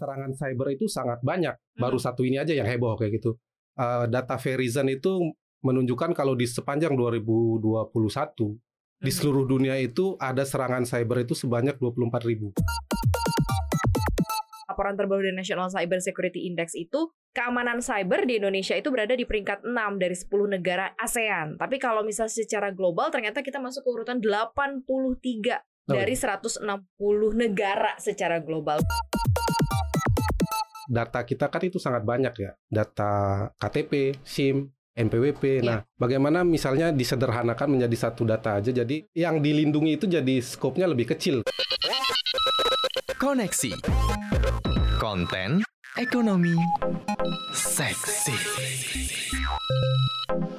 serangan cyber itu sangat banyak. Baru satu ini aja yang heboh kayak gitu. Uh, data Verizon itu menunjukkan kalau di sepanjang 2021 di seluruh dunia itu ada serangan cyber itu sebanyak 24 ribu. Laporan terbaru dari National Cyber Security Index itu keamanan cyber di Indonesia itu berada di peringkat 6 dari 10 negara ASEAN. Tapi kalau misalnya secara global ternyata kita masuk ke urutan 83 dari 160 negara secara global. Data kita kan itu sangat banyak ya. Data KTP, SIM, NPWP. Nah, bagaimana misalnya disederhanakan menjadi satu data aja. Jadi yang dilindungi itu jadi skopnya lebih kecil. Koneksi. Konten ekonomi seksi.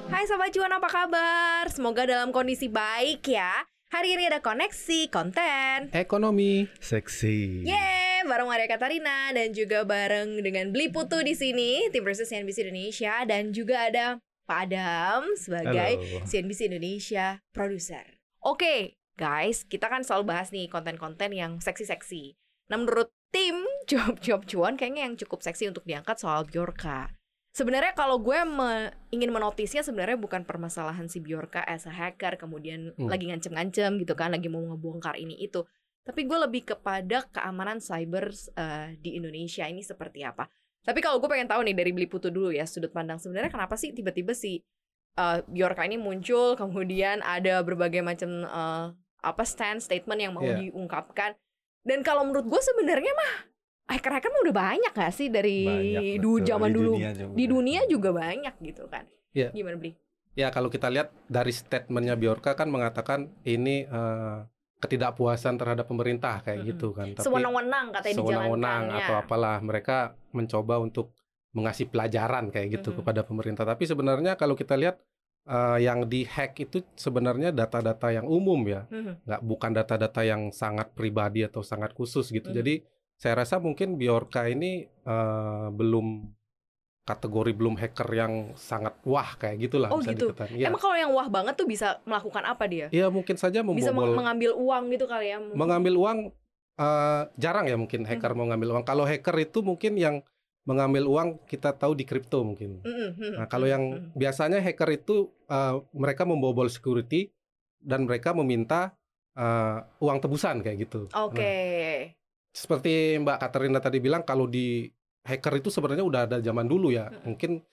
Hai Sobat Cuan apa kabar? Semoga dalam kondisi baik ya. Hari ini ada koneksi konten Ekonomi Seksi. Yeay, bareng Maria Katarina dan juga bareng dengan Beli Putu di sini, tim versus CNBC Indonesia dan juga ada Pak Adam sebagai Halo. CNBC Indonesia produser. Oke, guys, kita kan selalu bahas nih konten-konten yang seksi-seksi. Nah, menurut tim job-job cuan kayaknya yang cukup seksi untuk diangkat soal Bjorka. Sebenarnya kalau gue me- ingin menotisnya sebenarnya bukan permasalahan si Bjorka as a hacker kemudian Hmm. lagi ngancem-ngancem gitu kan, lagi mau ngebongkar ini itu. Tapi gue lebih kepada keamanan cyber eh, di Indonesia ini seperti apa. Tapi kalau gue pengen tahu nih dari Beli Putu dulu ya sudut pandang sebenarnya kenapa sih tiba-tiba si eh, Bjorka ini muncul kemudian ada berbagai macam eh, apa stand statement yang mau Iya. diungkapkan. Dan kalau menurut gue sebenarnya mah hacker-hacker mah udah banyak gak sih dari Banyak, zaman Di dulu dunia juga. di dunia juga banyak gitu kan. Iya. Gimana Beli? Ya kalau kita lihat dari statementnya Bjorka kan mengatakan ini eh, ketidakpuasan terhadap pemerintah kayak Mm-mm. gitu kan. Sewenang-wenang katanya sewenang-wenang atau apalah mereka mencoba untuk mengasih pelajaran kayak gitu Mm-mm. kepada pemerintah. Tapi sebenarnya kalau kita lihat eh, yang dihack itu sebenarnya data-data yang umum ya, Mhm. nggak bukan data-data yang sangat pribadi atau sangat khusus gitu. Mhm. Jadi saya rasa mungkin Bjorka ini eh, belum kategori belum hacker yang sangat wah kayak gitulah Oh, bisa gitu. dikatakan. Iya. Emang kalau yang wah banget tuh bisa melakukan apa dia? Iya mungkin saja Bisa membobol mengambil uang gitu kali ya? mengambil uang eh, jarang ya mungkin hacker mau ngambil uang. Kalau hacker itu mungkin yang mengambil uang kita tahu di kripto mungkin. Mm-mm, mm-mm, Nah kalau yang mm-mm. biasanya hacker itu eh, mereka membobol security dan mereka meminta eh, uang tebusan kayak gitu. Oke. Nah, seperti Mbak Katerina tadi bilang kalau di hacker itu sebenarnya udah ada zaman dulu ya. Mungkin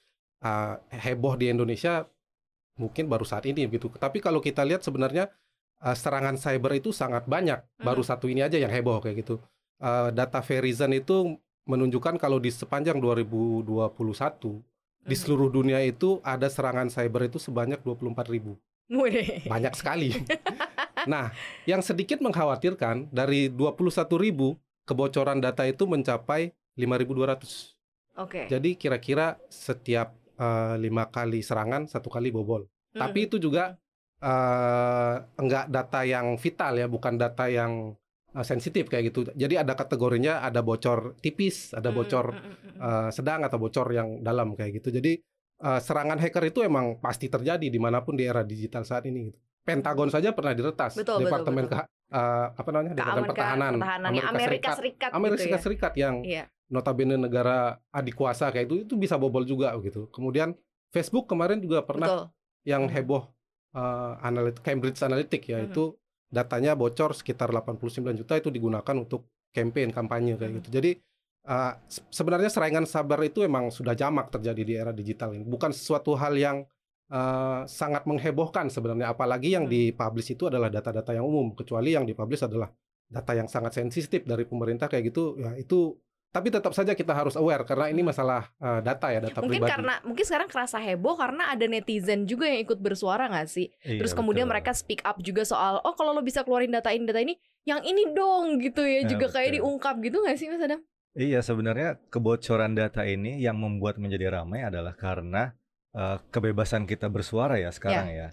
eh, heboh di Indonesia mungkin baru saat ini gitu. Tapi kalau kita lihat sebenarnya eh, serangan cyber itu sangat banyak. Baru satu ini aja yang heboh kayak gitu. Eh, data Verizon itu menunjukkan kalau di sepanjang 2021 di seluruh dunia itu ada serangan cyber itu sebanyak 24 ribu. Banyak sekali. nah, yang sedikit mengkhawatirkan dari 21 ribu kebocoran data itu mencapai 5.200. Oke. Jadi kira-kira setiap eh, lima kali serangan satu kali bobol. Mm-mm. Tapi itu juga eh, enggak data yang vital ya, bukan data yang eh, sensitif kayak gitu. Jadi ada kategorinya, ada bocor tipis, ada Mm-mm, bocor eh, sedang atau bocor yang dalam kayak gitu. Jadi eh, serangan hacker itu emang pasti terjadi di mana pun di era digital saat ini. Gitu. Pentagon saja pernah diretas, Betul, betul, Departemen betul. Ke- eh, apa namanya, Departemen Keamanan- Pertahanan, pertahanannya Amerika Serikat, Amerika gitu ya. Serikat yang Iya. notabene negara adik kuasa kayak itu itu bisa bobol juga gitu. Kemudian Facebook kemarin juga pernah Betul. yang Mhm. heboh eh, analit Cambridge Analytic ya Mhm. itu datanya bocor sekitar 89 juta itu digunakan untuk campaign kampanye kayak Mhm. gitu. Jadi se- sebenarnya serangan sabar itu emang sudah jamak terjadi di era digital ini. Bukan sesuatu hal yang eh, sangat menghebohkan sebenarnya apalagi yang dipublish itu adalah data-data yang umum kecuali yang dipublish adalah data yang sangat sensitif dari pemerintah kayak gitu ya itu tapi tetap saja kita harus aware karena ini masalah eh, data ya data. Mungkin pribadi. karena mungkin sekarang kerasa heboh karena ada netizen juga yang ikut bersuara nggak sih? Iya, Terus kemudian betul. mereka speak up juga soal oh kalau lo bisa keluarin data ini data ini yang ini dong gitu ya Ya, juga kayak betul. diungkap gitu nggak sih Mas Adam? Iya, sebenarnya kebocoran data ini yang membuat menjadi ramai adalah karena eh, kebebasan kita bersuara ya sekarang ya.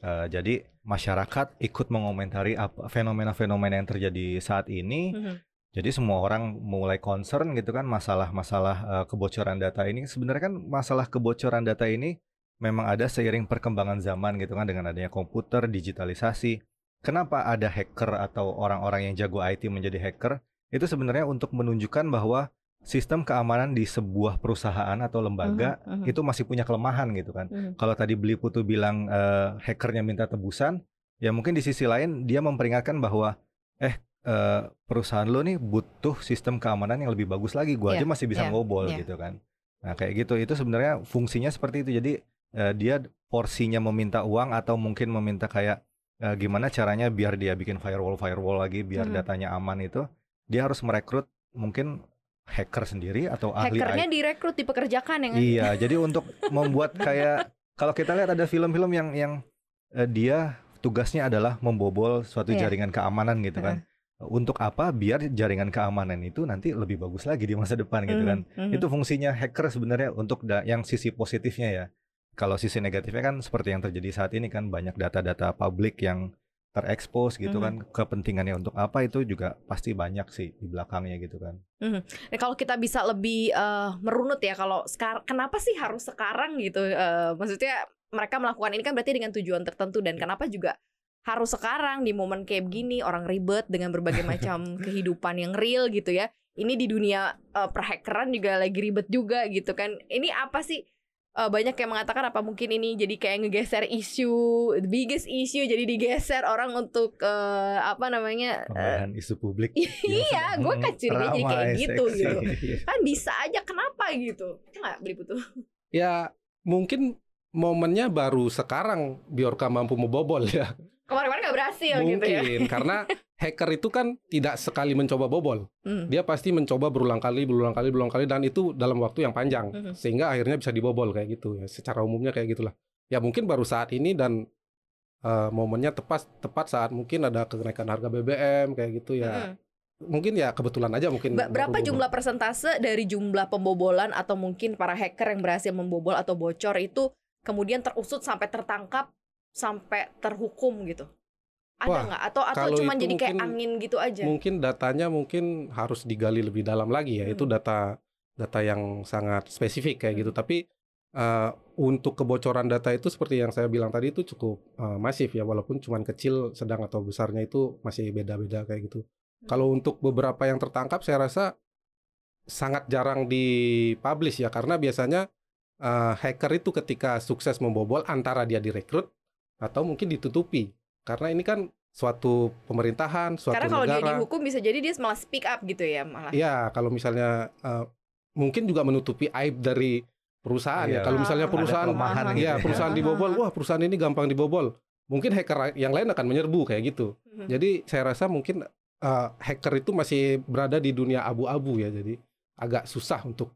Eh, jadi masyarakat ikut mengomentari apa fenomena-fenomena yang terjadi saat ini. Mhm. Jadi semua orang mulai concern gitu kan masalah-masalah eh, kebocoran data ini. Sebenarnya kan masalah kebocoran data ini memang ada seiring perkembangan zaman gitu kan dengan adanya komputer, digitalisasi. Kenapa ada hacker atau orang-orang yang jago IT menjadi hacker? Itu sebenarnya untuk menunjukkan bahwa sistem keamanan di sebuah perusahaan atau lembaga Mhm, mhm. itu masih punya kelemahan gitu kan. Mhm. Kalau tadi Beli Putu bilang eh, hackernya minta tebusan, ya mungkin di sisi lain dia memperingatkan bahwa eh eh, perusahaan lo nih butuh sistem keamanan yang lebih bagus lagi. Gua Iya, aja masih bisa iya, ngobol iya. gitu kan. Nah kayak gitu itu sebenarnya fungsinya seperti itu. Jadi eh, dia porsinya meminta uang atau mungkin meminta kayak eh, gimana caranya biar dia bikin firewall firewall lagi biar Mhm. datanya aman itu dia harus merekrut mungkin hacker sendiri atau ahli Hackernya IT. direkrut dipekerjakan ya kan? Iya, jadi untuk membuat kayak kalau kita lihat ada film-film yang yang eh, dia tugasnya adalah membobol suatu Iya. jaringan keamanan gitu kan. Untuk apa? Biar jaringan keamanan itu nanti lebih bagus lagi di masa depan gitu kan. Mhm, mhm. Itu fungsinya hacker sebenarnya untuk da- yang sisi positifnya ya. Kalau sisi negatifnya kan seperti yang terjadi saat ini kan banyak data-data publik yang terekspos gitu Mhm. kan. Kepentingannya untuk apa itu juga pasti banyak sih di belakangnya gitu kan. Nah, kalau kita bisa lebih eh, merunut ya kalau sekarang kenapa sih harus sekarang gitu? Eh, maksudnya mereka melakukan ini kan berarti dengan tujuan tertentu dan kenapa juga harus sekarang di momen kayak begini orang ribet dengan berbagai macam kehidupan yang real gitu ya. Ini di dunia eh, perhackeran juga lagi ribet juga gitu kan. Ini apa sih? Eh, banyak yang mengatakan apa mungkin ini jadi kayak ngegeser isu the biggest issue jadi digeser orang untuk eh, apa namanya eh, Pemilihan isu publik. Iya, gue kan curiganya kayak gitu, seksi. gitu. kan bisa aja kenapa gitu nggak beli butuh Ya mungkin momennya baru sekarang Biorka mampu membobol ya. Kemarin-kemarin nggak berhasil gitu ya Mungkin karena hacker itu kan tidak sekali mencoba bobol. Hmm. Dia pasti mencoba berulang kali, berulang kali, berulang kali dan itu dalam waktu yang panjang Mhm. sehingga akhirnya bisa dibobol kayak gitu ya. Secara umumnya kayak gitulah. Ya mungkin baru saat ini dan eh, momennya tepat tepat saat mungkin ada kenaikan harga BBM kayak gitu ya. Mm-mm. Mungkin ya kebetulan aja mungkin. Ba- berapa bobol. jumlah persentase dari jumlah pembobolan atau mungkin para hacker yang berhasil membobol atau bocor itu kemudian terusut sampai tertangkap sampai terhukum gitu ada nggak atau atau cuma itu jadi kayak mungkin- angin gitu aja Mungkin datanya mungkin harus digali lebih dalam lagi ya. Itu Hmm. data data yang sangat spesifik kayak Hmm. gitu. Tapi eh, untuk kebocoran data itu seperti yang saya bilang tadi itu cukup eh, masif ya walaupun cuman kecil, sedang atau besarnya itu masih beda-beda kayak gitu. Hmm. Kalau untuk beberapa yang tertangkap saya rasa sangat jarang dipublish ya karena biasanya eh, hacker itu ketika sukses membobol antara dia direkrut atau mungkin ditutupi. Karena ini kan suatu pemerintahan, suatu karena kalau dia negara. dihukum bisa jadi dia malah speak up gitu ya malah Iya, kalau misalnya eh, mungkin juga menutupi aib dari perusahaan ya. Iya. Kalau misalnya Ah, perusahaan, kelemahan gitu iya ya. perusahaan Ah, dibobol, ah, wah perusahaan ini gampang dibobol. Mungkin hacker yang lain akan menyerbu kayak gitu. Mhm. Jadi saya rasa mungkin eh, hacker itu masih berada di dunia abu-abu ya. Jadi agak susah untuk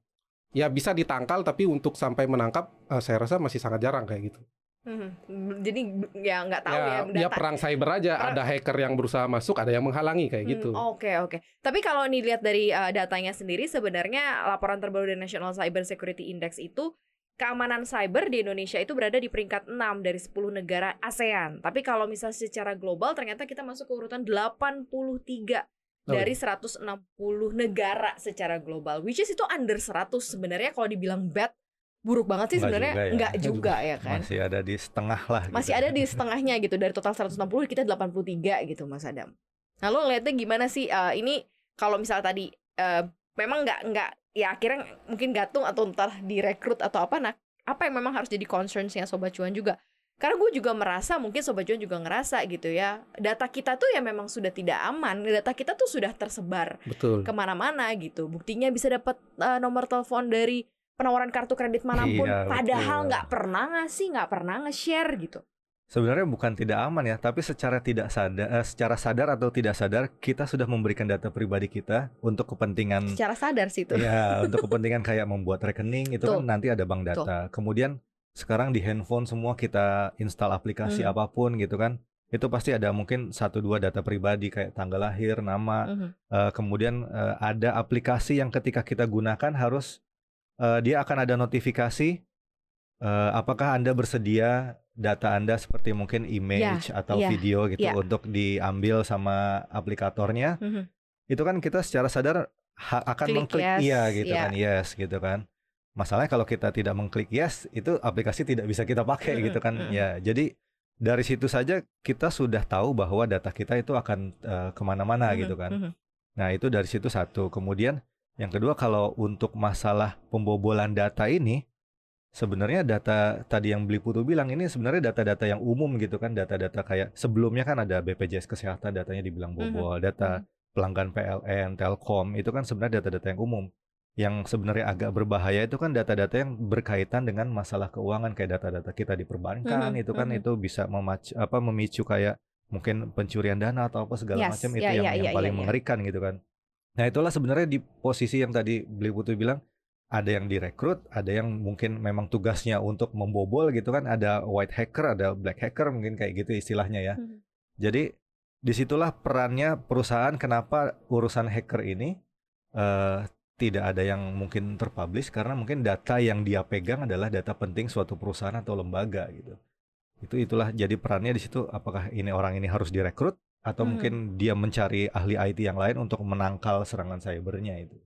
ya bisa ditangkal tapi untuk sampai menangkap eh, saya rasa masih sangat jarang kayak gitu. Mhm. jadi ya nggak tahu ya, ya, ya perang cyber aja. Per- Ada hacker yang berusaha masuk, ada yang menghalangi kayak Hmm, gitu. Oke oke. Tapi kalau dilihat dari uh, datanya sendiri sebenarnya laporan terbaru dari National Cyber Security Index itu keamanan cyber di Indonesia itu berada di peringkat 6 dari 10 negara ASEAN. Tapi kalau misalnya secara global ternyata kita masuk ke urutan 83 Oh, dari 160 negara secara global. Which is itu under 100 sebenarnya kalau dibilang bad buruk banget sih Nggak sebenarnya juga ya. enggak juga ya kan. Masih ada di setengah lah. gitu. Masih ada di setengahnya gitu dari total 160 kita 83 gitu Mas Adam. Nah lo ngeliatnya gimana sih Eh, ini kalau misal tadi eh, memang nggak nggak ya akhirnya mungkin gantung atau entah direkrut atau apa nah apa yang memang harus jadi concernsnya Sobat Cuan juga karena gue juga merasa mungkin Sobat Cuan juga ngerasa gitu ya data kita tuh ya memang sudah tidak aman data kita tuh sudah tersebar Betul. ke mana-mana gitu buktinya bisa dapat eh, nomor telepon dari penawaran kartu kredit mana pun Iya, padahal nggak pernah ngasih nggak pernah nge-share gitu Sebenarnya bukan tidak aman ya, tapi secara tidak sadar, eh, secara sadar atau tidak sadar kita sudah memberikan data pribadi kita untuk kepentingan secara sadar sih itu. ya untuk kepentingan kayak membuat rekening itu Betul. kan nanti ada bank data. Kemudian sekarang di handphone semua kita install aplikasi Mhm. apa pun gitu kan, itu pasti ada mungkin satu dua data pribadi kayak tanggal lahir, nama, Mhm. Eh, kemudian eh, ada aplikasi yang ketika kita gunakan harus eh, dia akan ada notifikasi eh, apakah Anda bersedia data Anda seperti mungkin image atau iya, video gitu iya. untuk diambil sama aplikatornya. Mhm. Itu kan kita secara sadar akan Klik mengklik yes, iya gitu iya. kan, yes gitu kan. Masalahnya kalau kita tidak mengklik yes, itu aplikasi tidak bisa kita pakai Mm-mm, gitu kan. mm-mm. Ya, jadi dari situ saja kita sudah tahu bahwa data kita itu akan eh, ke mana-mana Mhm, gitu kan. mhm. Nah, itu dari situ satu. Kemudian Yang kedua kalau untuk masalah pembobolan data ini sebenarnya data tadi yang beli putu bilang ini sebenarnya data-data yang umum gitu kan data-data kayak sebelumnya kan ada BPJS kesehatan datanya dibilang bobol data pelanggan PLN Telkom itu kan sebenarnya data-data yang umum yang sebenarnya agak berbahaya itu kan data-data yang berkaitan dengan masalah keuangan kayak data-data kita di perbankan Mhm, itu kan mhm. itu bisa memac apa memicu kayak mungkin pencurian dana atau apa segala Yes, macam itu ya, yang, ya, yang ya, paling ya, ya. mengerikan gitu kan. Nah itulah sebenarnya di posisi yang tadi beli putu bilang ada yang direkrut, ada yang mungkin memang tugasnya untuk membobol gitu kan, ada white hacker, ada black hacker mungkin kayak gitu istilahnya ya. Mhm. Jadi di situlah perannya perusahaan kenapa urusan hacker ini eh, tidak ada yang mungkin terpublish karena mungkin data yang dia pegang adalah data penting suatu perusahaan atau lembaga gitu. Itu itulah jadi perannya di situ apakah ini orang ini harus direkrut atau Mhm. mungkin dia mencari ahli IT yang lain untuk menangkal serangan cybernya itu.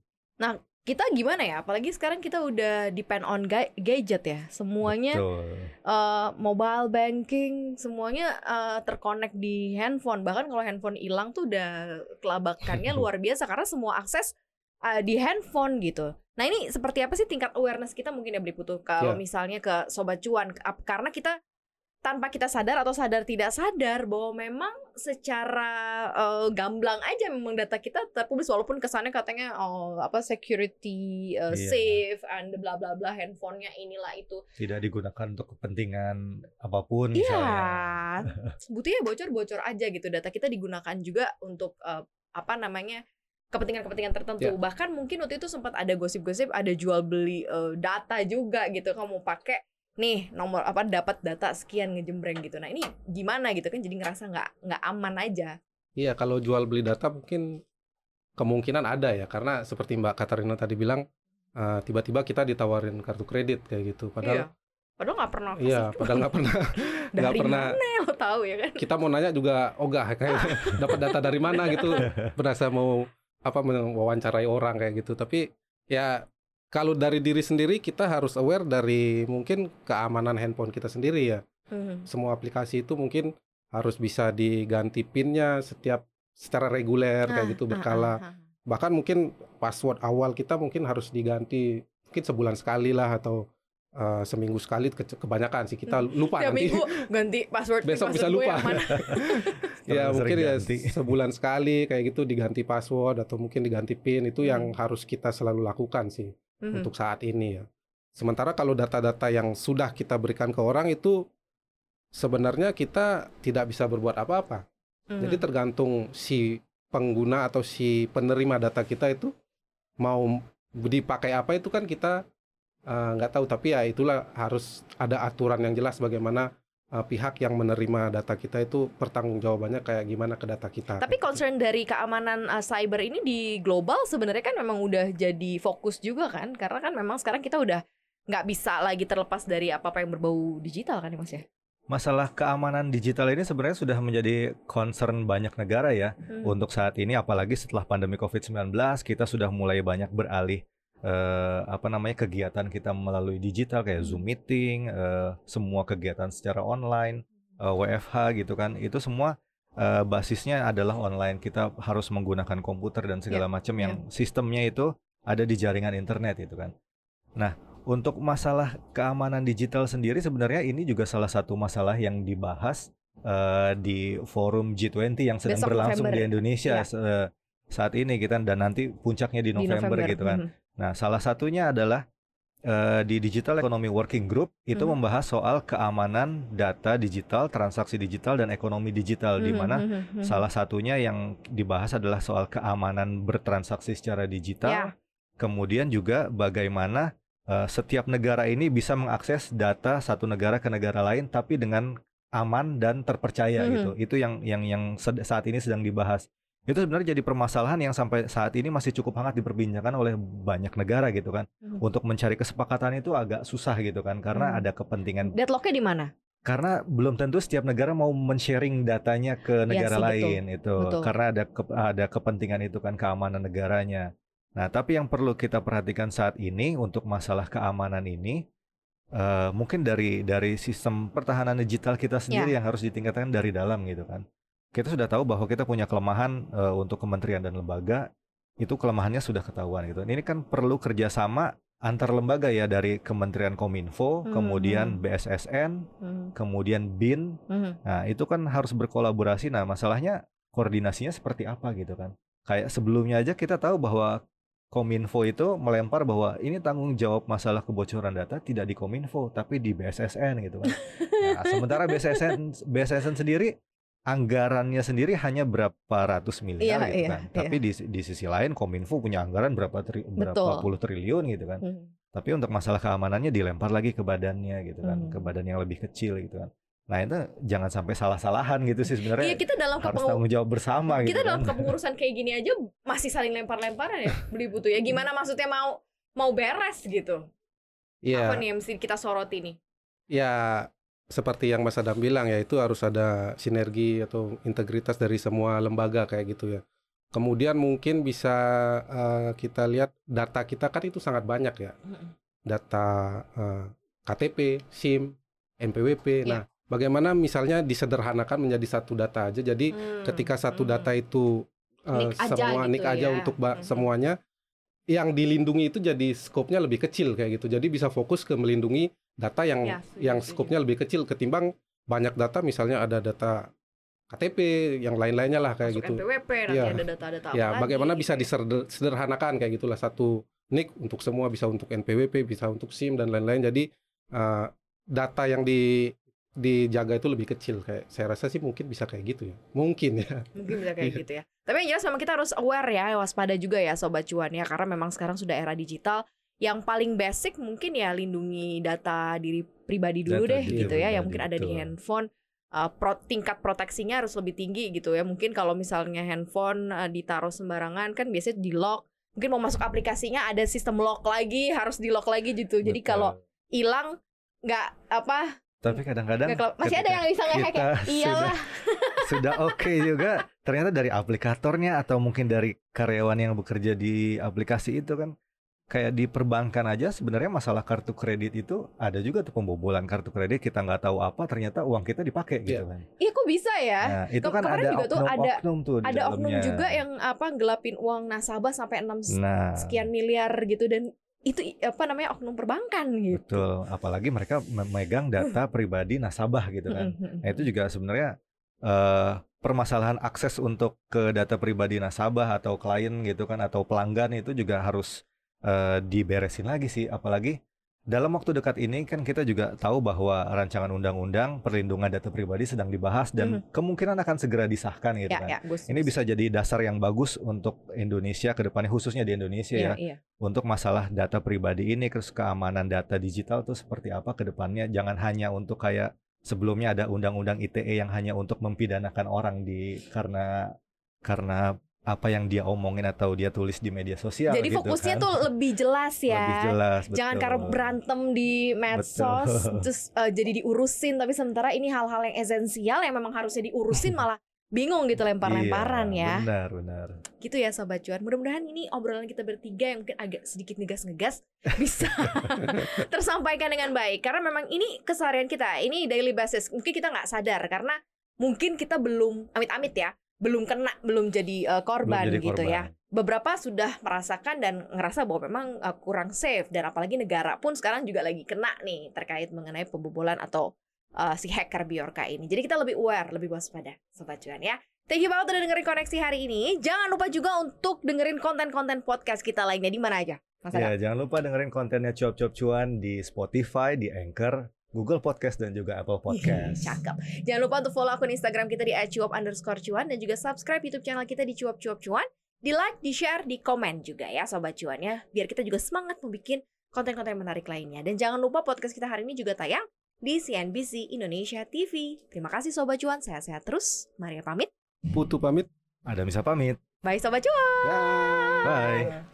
Kita gimana ya? Apalagi sekarang kita udah depend on ga- gadget ya. Semuanya Betul. eh, mobile banking semuanya eh, terkonek di handphone bahkan kalau handphone hilang tuh udah kelabakannya luar biasa karena semua akses eh, di handphone gitu. Nah ini seperti apa sih tingkat awareness kita mungkin ya beli putu kalau Ya. misalnya ke sobat cuan karena kita tanpa kita sadar atau sadar tidak sadar bahwa memang secara eh, gamblang aja memang data kita terpublis walaupun kesannya katanya oh apa security eh, Iya. safe and bla bla bla handphonenya inilah itu Tidak digunakan untuk kepentingan apa pun Iya, misalnya. sebetulnya bocor-bocor aja gitu. Data kita digunakan juga untuk eh, apa namanya kepentingan-kepentingan tertentu. Ya. Bahkan mungkin waktu itu sempat ada gosip-gosip, ada jual beli eh, data juga gitu. Kamu pakai nih nomor apa dapat data sekian ngejembreng gitu. Nah ini gimana gitu kan? Jadi ngerasa nggak nggak aman aja. Iya, kalau jual beli data mungkin kemungkinan ada ya, karena seperti Mbak Katarina tadi bilang, eh, tiba-tiba kita ditawarin kartu kredit kayak gitu. Padahal, iya. Padahal nggak pernah. iya, padahal nggak pernah, nggak pernah. mana ya lo tahu ya kan? Kita mau nanya juga ogah kayak dapat data dari mana gitu. Berasa mau apa mewawancarai orang kayak gitu. Tapi ya kalau dari diri sendiri kita harus aware dari mungkin keamanan handphone kita sendiri ya. Mhm. Semua aplikasi itu mungkin harus bisa diganti pinnya setiap secara reguler kayak Ah, gitu ah, berkala. ah, ah. bahkan mungkin password awal kita mungkin harus diganti mungkin sebulan sekali lah atau eh, seminggu sekali ke- kebanyakan sih kita lupa Tiap nanti minggu ganti password Besok bisa password gue lupa. yang mana. ya mungkin ya sebulan sekali kayak gitu diganti password atau mungkin diganti pin itu yang Hmm. harus kita selalu lakukan sih Mhm. untuk saat ini ya sementara kalau data-data yang sudah kita berikan ke orang itu sebenarnya kita tidak bisa berbuat apa-apa Mhm. Jadi tergantung si pengguna atau si penerima data kita itu mau dipakai apa itu kan kita eh, nggak tahu. Tapi ya itulah harus ada aturan yang jelas bagaimana eh, pihak yang menerima data kita itu pertanggungjawabannya kayak gimana ke data kita. Tapi concern dari keamanan uh, cyber ini di global sebenarnya kan memang udah jadi fokus juga kan, karena kan memang sekarang kita udah nggak bisa lagi terlepas dari apa apa yang berbau digital kan ya mas ya. Masalah keamanan digital ini sebenarnya sudah menjadi concern banyak negara ya Hmm. untuk saat ini apalagi setelah pandemi Covid-19 kita sudah mulai banyak beralih eh, apa namanya kegiatan kita melalui digital kayak Zoom meeting, eh, semua kegiatan secara online, eh, WFH gitu kan. Itu semua eh, basisnya adalah online. Kita harus menggunakan komputer dan segala macam yang sistemnya itu ada di jaringan internet itu kan. Nah, untuk masalah keamanan digital sendiri sebenarnya ini juga salah satu masalah yang dibahas eh, di forum G20 yang sedang Besok berlangsung November. di Indonesia Ya. se- saat ini kita dan nanti puncaknya di Di November, gitu kan. Mhm. Nah, salah satunya adalah eh, di Digital Economy Working Group itu Mhm. membahas soal keamanan data digital, transaksi digital dan ekonomi digital di Mhm, mana mhm, mhm. salah satunya yang dibahas adalah soal keamanan bertransaksi secara digital. Ya. Kemudian juga bagaimana eh, setiap negara ini bisa mengakses data satu negara ke negara lain tapi dengan aman dan terpercaya Mhm. gitu. Itu yang yang yang saat ini sedang dibahas. Itu sebenarnya jadi permasalahan yang sampai saat ini masih cukup hangat diperbincangkan oleh banyak negara gitu kan. Mhm. Untuk mencari kesepakatan itu agak susah gitu kan karena Mhm. ada kepentingan Deadlocknya di mana? karena belum tentu setiap negara mau men-sharing datanya ke negara Iya sih, betul. lain itu Betul. karena ada ke- ada kepentingan itu kan keamanan negaranya. Nah, tapi yang perlu kita perhatikan saat ini untuk masalah keamanan ini eh, mungkin dari dari sistem pertahanan digital kita sendiri yang harus ditingkatkan dari dalam gitu kan. Kita sudah tahu bahwa kita punya kelemahan eh, untuk kementerian dan lembaga itu kelemahannya sudah ketahuan gitu. Ini kan perlu kerjasama antar lembaga ya dari Kementerian Kominfo, Hmm, kemudian hmm. BSSN, Mhm, kemudian BIN. mhm. Nah itu kan harus berkolaborasi. Nah masalahnya koordinasinya seperti apa gitu kan? Kayak sebelumnya aja kita tahu bahwa Kominfo itu melempar bahwa ini tanggung jawab masalah kebocoran data tidak di Kominfo tapi di BSSN gitu kan. Nah, sementara BSSN BSSN sendiri anggarannya sendiri hanya berapa ratus miliar Iya, gitu iya, kan. Tapi di di sisi lain Kominfo punya anggaran berapa tri, berapa Betul. puluh triliun gitu kan. Mhm. Tapi untuk masalah keamanannya dilempar lagi ke badannya gitu kan, Hmm. ke badan yang lebih kecil gitu kan. Nah itu jangan sampai salah-salahan gitu sih Iya sebenarnya kita dalam harus tanggung jawab bersama gitu kita dalam kan. kepengurusan kayak gini aja masih saling lempar-lemparan ya beli butuh ya gimana maksudnya mau mau beres gitu Iya. apa nih yang mesti kita soroti nih Ya seperti yang Mas Adam bilang ya itu harus ada sinergi atau integritas dari semua lembaga kayak gitu ya. Kemudian mungkin bisa eh, kita lihat data kita kan itu sangat banyak ya. Data eh, KTP, SIM, NPWP. Iya. Nah, bagaimana misalnya disederhanakan menjadi satu data aja. Jadi Hmm, ketika satu hmm. data itu Nick aja semua gitu nick aja ya. untuk Mhm. semuanya yang dilindungi itu jadi skopnya lebih kecil kayak gitu. Jadi bisa fokus ke melindungi data yang Ya, setuju, yang setuju. skopnya lebih kecil ketimbang banyak data misalnya ada data KTP yang lain-lainnya lah kayak Masuk gitu. NPWP nanti Iya. ada data-data apa Ya, lagi bagaimana gitu bisa ya. disederhanakan kayak gitulah satu nick untuk semua bisa untuk NPWP, bisa untuk SIM dan lain-lain. Jadi eh, data yang di dijaga itu lebih kecil kayak saya rasa sih mungkin bisa kayak gitu ya. Mungkin ya. mungkin bisa kayak Iya. gitu ya tapi yang jelas memang kita harus aware ya waspada juga ya sobat cuan ya karena memang sekarang sudah era digital yang paling basic mungkin ya lindungi data diri pribadi dulu Data deh diri gitu ya yang mungkin ada di betul. handphone Uh, pro- tingkat proteksinya harus lebih tinggi gitu ya. Mungkin kalau misalnya handphone uh, ditaruh sembarangan kan biasanya di lock. Mungkin mau masuk aplikasinya ada sistem lock lagi harus di lock lagi gitu. Jadi Betul. kalau hilang nggak apa tapi kadang-kadang masih ada yang bisa ngehack ya? iyalah sudah oke juga ternyata dari aplikatornya atau mungkin dari karyawan yang bekerja di aplikasi itu kan kayak di perbankan aja sebenarnya masalah kartu kredit itu ada juga tuh pembobolan kartu kredit kita nggak tahu apa ternyata uang kita dipakai gitu kan. Iya kok bisa ya? Nah itu Ke- kan kemarin ada juga tuh ada- oknum-oknum tuh di ada oknum juga yang apa gelapin uang nasabah sampai 6 nah. sekian miliar gitu dan itu apa namanya oknum perbankan gitu. betul apalagi mereka memegang data pribadi nasabah gitu kan. Mm-mm. Nah, itu juga sebenarnya eh permasalahan akses untuk ke data pribadi nasabah atau klien gitu kan atau pelanggan itu juga harus eh, diberesin lagi sih apalagi dalam waktu dekat ini kan kita juga tahu bahwa rancangan undang-undang perlindungan data pribadi sedang dibahas dan kemungkinan akan segera disahkan gitu ya, kan. ya, Gus. Ini bisa jadi dasar yang bagus untuk Indonesia ke depannya khususnya di Indonesia Iya, ya iya. untuk masalah data pribadi ini terus keamanan data digital tuh seperti apa ke depannya jangan hanya untuk kayak sebelumnya ada undang-undang ITE yang hanya untuk mempidanakan orang di karena karena apa yang dia omongin atau dia tulis di media sosial Jadi gitu fokusnya kan. tuh lebih jelas ya. lebih jelas Jangan betul. karena berantem di medsos Betul. terus eh, jadi diurusin tapi sementara ini hal-hal yang esensial yang memang harusnya diurusin malah bingung gitu lempar-lemparan Iya, ya. benar benar Gitu ya sobat cuan. Mudah-mudahan ini obrolan kita bertiga yang mungkin agak sedikit ngegas-ngegas bisa tersampaikan dengan baik karena memang ini keseharian kita. Ini daily basis. Mungkin kita nggak sadar karena mungkin kita belum amit-amit ya, belum kena, belum jadi eh, korban Belum jadi gitu ya. korban. Beberapa sudah merasakan dan ngerasa bahwa memang eh, kurang safe dan apalagi negara pun sekarang juga lagi kena nih terkait mengenai pembobolan atau eh, si hacker Biorka ini. Jadi kita lebih aware, lebih waspada, sobat cuan ya. Thank you banget udah dengerin koneksi hari ini. Jangan lupa juga untuk dengerin konten-konten podcast kita lainnya di mana aja. Mas Adam? ya jangan lupa dengerin kontennya cuap cuap cuan di Spotify di Anchor Google Podcast dan juga Apple Podcast Cakep. Jangan lupa untuk follow akun Instagram kita di @cuap underscore cuan dan juga subscribe YouTube channel kita di cuap cuap cuan. Di like, di share, di komen juga ya sobat cuan ya. Biar kita juga semangat membuat konten-konten menarik lainnya. Dan jangan lupa podcast kita hari ini juga tayang di CNBC Indonesia TV. Terima kasih sobat cuan, sehat-sehat terus. Maria pamit. Putu pamit. ada bisa pamit Bye sobat cuan. Dah. bye